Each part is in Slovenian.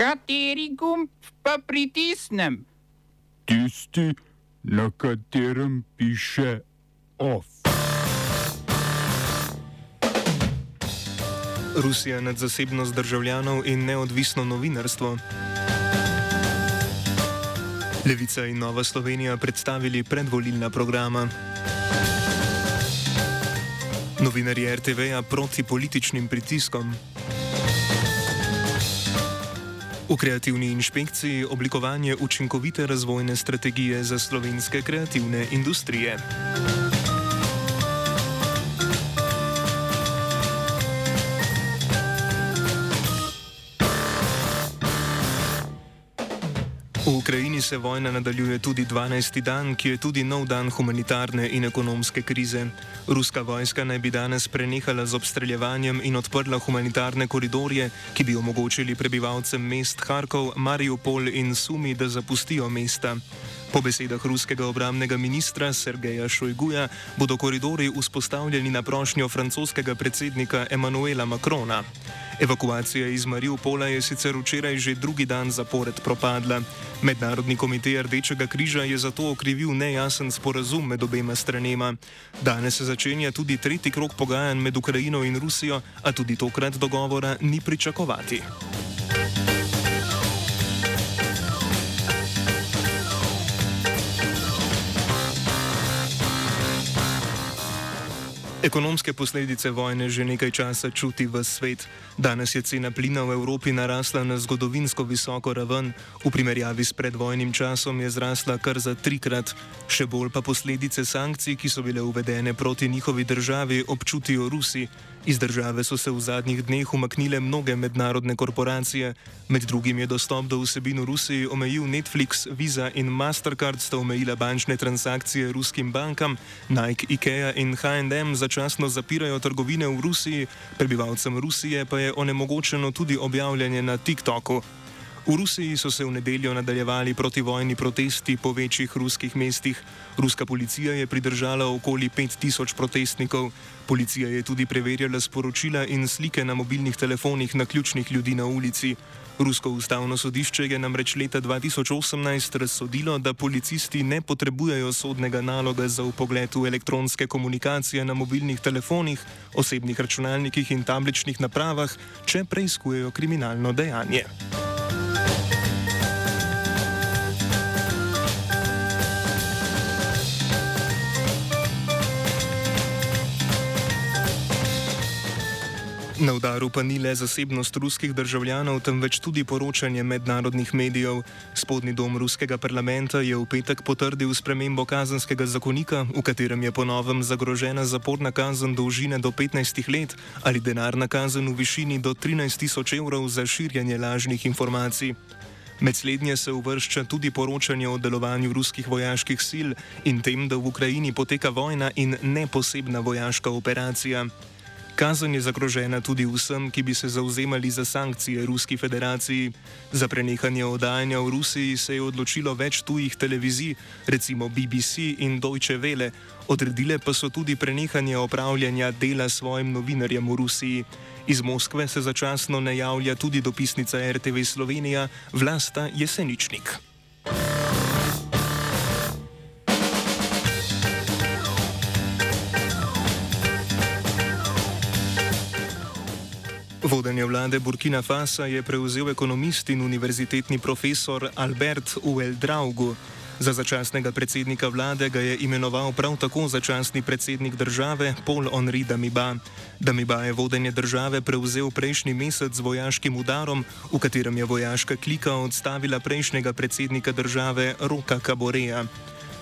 Kateri gumb pa pritisnem? Tisti, na katerem piše OF. Rusija nad zasebnost državljanov in neodvisno novinarstvo. Levica in Nova Slovenija predstavili predvolilna programa. Novinarji RTV-ja proti političnim pritiskom. V kreativni inšpekciji oblikovanje učinkovite razvojne strategije za slovenske kreativne industrije. V Ukrajini se vojna nadaljuje tudi 12. dan, ki je tudi nov dan humanitarne in ekonomske krize. Ruska vojska naj bi danes prenehala z obstreljevanjem in odprla humanitarne koridorje, ki bi omogočili prebivalcem mest Harkov, Mariupol in Sumi, da zapustijo mesta. Po besedah ruskega obramnega ministra Sergeja Šojguja bodo koridori vzpostavljeni na prošnjo francoskega predsednika Emanuela Macrona. Evakuacija iz Mariupola je sicer včeraj že drugi dan zapored propadla. Mednarodni komitej Rdečega križa je zato okrivil nejasen sporazum med obema stranema. Danes se začenja tudi tretji krok pogajanj med Ukrajino in Rusijo, a tudi tokrat dogovora ni pričakovati. Ekonomske posledice vojne že nekaj časa čuti v svet. Danes je cena plina v Evropi narasla na zgodovinsko visoko raven, v primerjavi s predvojnim časom je zrasla kar za trikrat. Še bolj pa posledice sankcij, ki so bile uvedene proti njihovi državi, občutijo Rusi. Iz države so se v zadnjih dneh umaknile mnoge mednarodne korporacije, med drugim je dostop do vsebin v Rusiji omejil Netflix, Visa in Mastercard sta omejila bančne transakcije ruskim bankam, Nike, IKEA in HM začasno zapirajo trgovine v Rusiji, prebivalcem Rusije pa je onemogočeno tudi objavljanje na TikToku. V Rusiji so se v nedeljo nadaljevali protivojni protesti po večjih ruskih mestih. Ruska policija je pridržala okoli 5000 protestnikov. Policija je tudi preverjala sporočila in slike na mobilnih telefonih na ključnih ljudi na ulici. Rusko ustavno sodišče je namreč leta 2018 razsodilo, da policisti ne potrebujejo sodnega naloga za upogled v elektronske komunikacije na mobilnih telefonih, osebnih računalnikih in tabličnih napravah, če preizkujejo kriminalno dejanje. Na udaru pa ni le zasebnost ruskih državljanov, temveč tudi poročanje mednarodnih medijev. Spodnji dom ruskega parlamenta je v petek potrdil spremembo kazenskega zakonika, v katerem je ponovem zagrožena zaporna kazen dolžine do 15 let ali denarna kazen v višini do 13 tisoč evrov za širjanje lažnih informacij. Med slednje se uvršča tudi poročanje o delovanju ruskih vojaških sil in tem, da v Ukrajini poteka vojna in ne posebna vojaška operacija. Kazen je zagrožena tudi vsem, ki bi se zauzemali za sankcije Ruski federaciji. Za prenehanje oddajanja v Rusiji se je odločilo več tujih televizij, recimo BBC in Deutsche Welle, odredile pa so tudi prenehanje opravljanja dela svojim novinarjem v Rusiji. Iz Moskve se začasno ne javlja tudi dopisnica RTV Slovenija Vlasta Jeseničnik. Vodenje vlade Burkina Faso je prevzel ekonomist in univerzitetni profesor Albert Ueldraugu. Za začasnega predsednika vlade ga je imenoval prav tako začasni predsednik države Paul-Henri Damiba. Damiba je vodenje države prevzel prejšnji mesec z vojaškim udarom, v katerem je vojaška klika odstavila prejšnjega predsednika države Roka Kaboreja.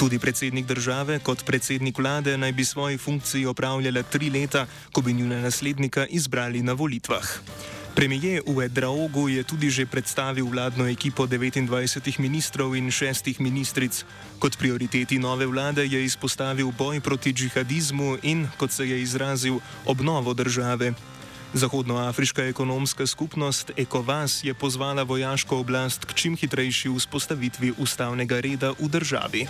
Tudi predsednik države kot predsednik vlade naj bi svoji funkciji opravljala tri leta, ko bi njuna naslednika izbrali na volitvah. Premijer Uedraogu je tudi že predstavil vladno ekipo 29 ministrov in šestih ministric. Kot prioriteti nove vlade je izpostavil boj proti džihadizmu in, kot se je izrazil, obnovo države. Zahodnoafriška ekonomska skupnost ECOWAS je pozvala vojaško oblast k čim hitrejši vzpostavitvi ustavnega reda v državi.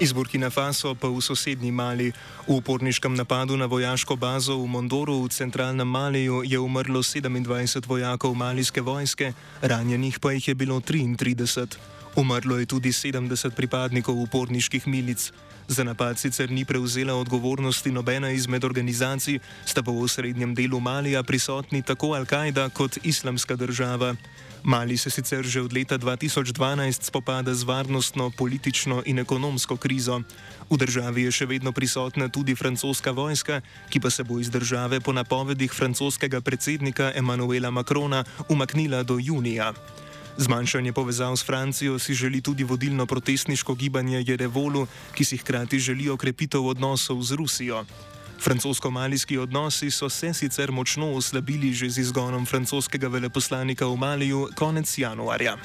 Iz Burkina Faso pa v sosednji Mali. V uporniškem napadu na vojaško bazo v Mondoru v centralnem Maliju je umrlo 27 vojakov malijske vojske, ranjenih pa jih je bilo 33. Umrlo je tudi 70 pripadnikov uporniških milic. Za napad sicer ni prevzela odgovornosti nobena izmed organizacij, sta pa v srednjem delu Malija prisotni tako Al-Kaida kot Islamska država. Mali se sicer že od leta 2012 spopada z varnostno, politično in ekonomsko krizo. V državi je še vedno prisotna tudi francoska vojska, ki pa se bo iz države po napovedih francoskega predsednika Emmanuela Macrona umaknila do junija. Zmanjšanje povezav s Francijo si želi tudi vodilno protestniško gibanje Jerevolu, ki si hkrati želi okrepitev odnosov z Rusijo. Francosko-malijski odnosi so se sicer močno oslabili že z izgonom francoskega veleposlanika v Maliju konec januarja.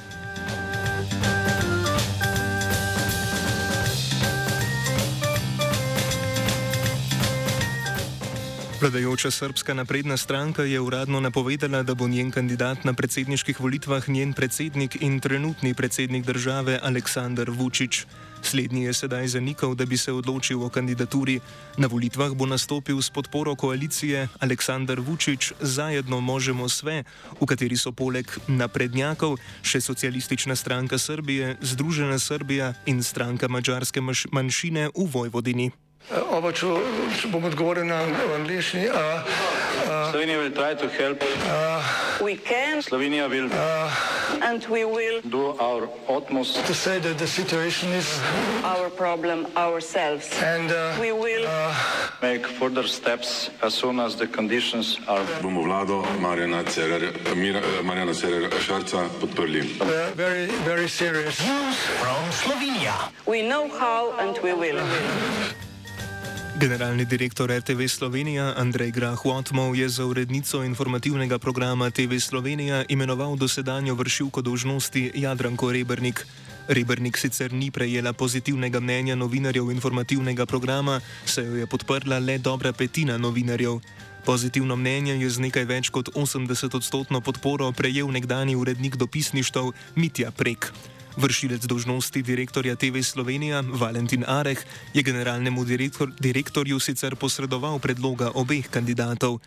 Vladajoča srpska napredna stranka je uradno napovedala, da bo njen kandidat na predsedniških volitvah njen predsednik in trenutni predsednik države Aleksandr Vučić. Slednji je sedaj zanikal, da bi se odločil o kandidaturi. Na volitvah bo nastopil s podporo koalicije Aleksandr Vučić zajedno Možemo sve, v kateri so poleg naprednjakov še socialistična stranka Srbije, Združena Srbija in stranka mačarske manjšine v Vojvodini. Oba, če, če bom odgovoril na angliški. Slovenija bo poskušala pomagati. Slovenija bo naredila naš utmost, da bo rekla, da je situacija naš problem, naš. In mi bomo naredili nadaljnje korake, as soon as the conditions are. Bomo vlado Marjana Cererera Šarca podprli. Very, very serious. News from Slovenija. We know how and we will. Generalni direktor RTV Slovenija Andrej Grah Watmov je za urednico informativnega programa TV Slovenija imenoval dosedanjo vršilko dožnosti Jadranko Rebrnik. Rebrnik sicer ni prejela pozitivnega mnenja novinarjev informativnega programa, saj jo je podprla le dobra petina novinarjev. Pozitivno mnenje je z nekaj več kot 80 odstotno podporo prejel nekdani urednik dopisništv Mitja Prek. Vršilec dožnosti direktorja TV Slovenija Valentin Areh je generalnemu direktor, direktorju sicer posredoval predloga obeh kandidatov.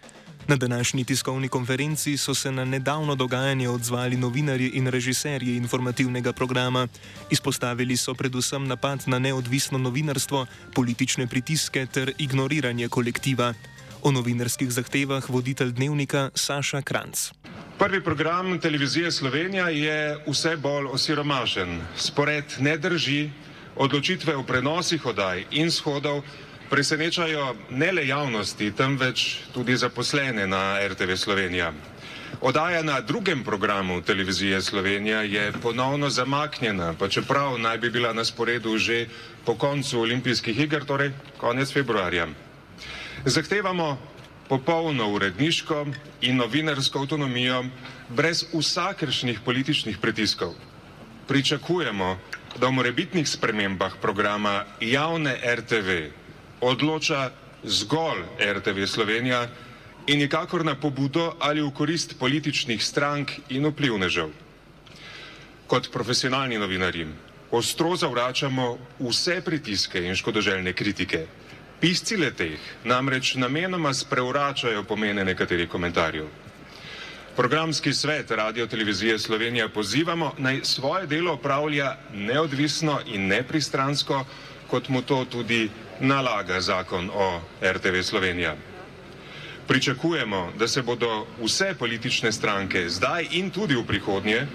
Na današnji tiskovni konferenci so se na nedavno dogajanje odzvali novinarji in režiserji informativnega programa. Izpostavili so predvsem napad na neodvisno novinarstvo, politične pritiske ter ignoriranje kolektiva. O novinarskih zahtevah voditelj dnevnika Saša Kranc. Prvi program televizije Slovenija je vse bolj osiromašen. Spored ne drži, odločitve o prenosih odaj in shodov presenečajo ne le javnosti, temveč tudi zaposlene na RTV Slovenija. Odaja na drugem programu televizije Slovenija je ponovno zamaknjena, pa čeprav naj bi bila na sporedu že po koncu olimpijskih iger, torej konec februarja. Zahtevamo popolno uredniško in novinarsko avtonomijo brez vsakršnih političnih pritiskov. Pričakujemo, da v morebitnih spremembah programa javne RTV odloča zgolj RTV Slovenija in nikakor na pobudo ali v korist političnih strank in vplivnežev. Kot profesionalni novinarji ostro zavračamo vse pritiske in škodoželjne kritike. Pisci leteh namreč namenoma sprevračajo pomene nekaterih komentarjev. Programski svet Radio Televizije Slovenija pozivamo naj svoje delo opravlja neodvisno in nepristransko, kot mu to tudi nalaga zakon o RTV Slovenija. Pričakujemo, da se bodo vse politične stranke zdaj in tudi v prihodnje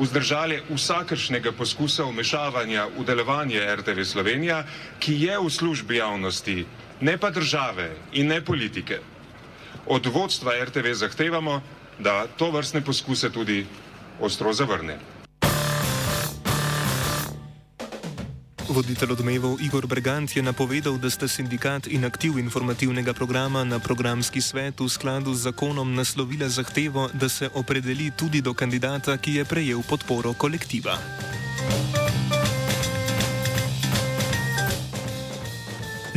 vzdržali vsakršnega poskusa vmešavanja v delovanje RTV Slovenija, ki je v službi javnosti, ne pa države in ne politike. Od vodstva RTV zahtevamo, da to vrstne poskuse tudi ostro zavrne. Voditelj odmevov Igor Brgant je napovedal, da sta sindikat in aktiv informativnega programa na programski svet v skladu z zakonom naslovila zahtevo, da se opredeli tudi do kandidata, ki je prejel podporo kolektiva.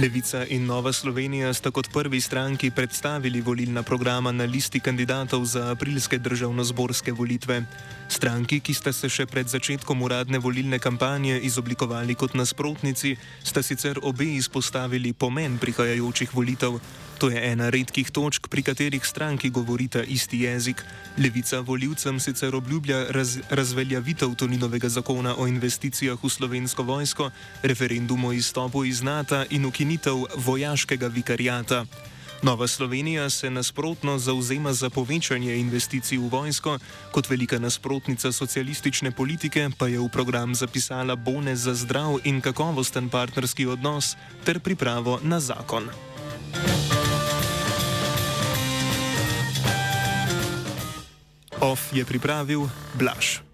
Levica in Nova Slovenija sta kot prvi stranki predstavili volilna programa na listi kandidatov za aprilske državno-zborske volitve. Stranki, ki sta se še pred začetkom uradne volilne kampanje izoblikovali kot nasprotnici, sta sicer obe izpostavili pomen prihajajočih volitev. To je ena redkih točk, pri katerih stranki govorita isti jezik. Levica voljivcem sicer obljublja raz, razveljavitev Toninovega zakona o investicijah v slovensko vojsko, referendum o izstopu iz NATO in ukinitev vojaškega vikarijata. Nova Slovenija se nasprotno zauzema za povečanje investicij v vojsko, kot velika nasprotnica socialistične politike pa je v program zapisala bone za zdrav in kakovosten partnerski odnos ter pripravo na zakon. OF je pripravil Blaž.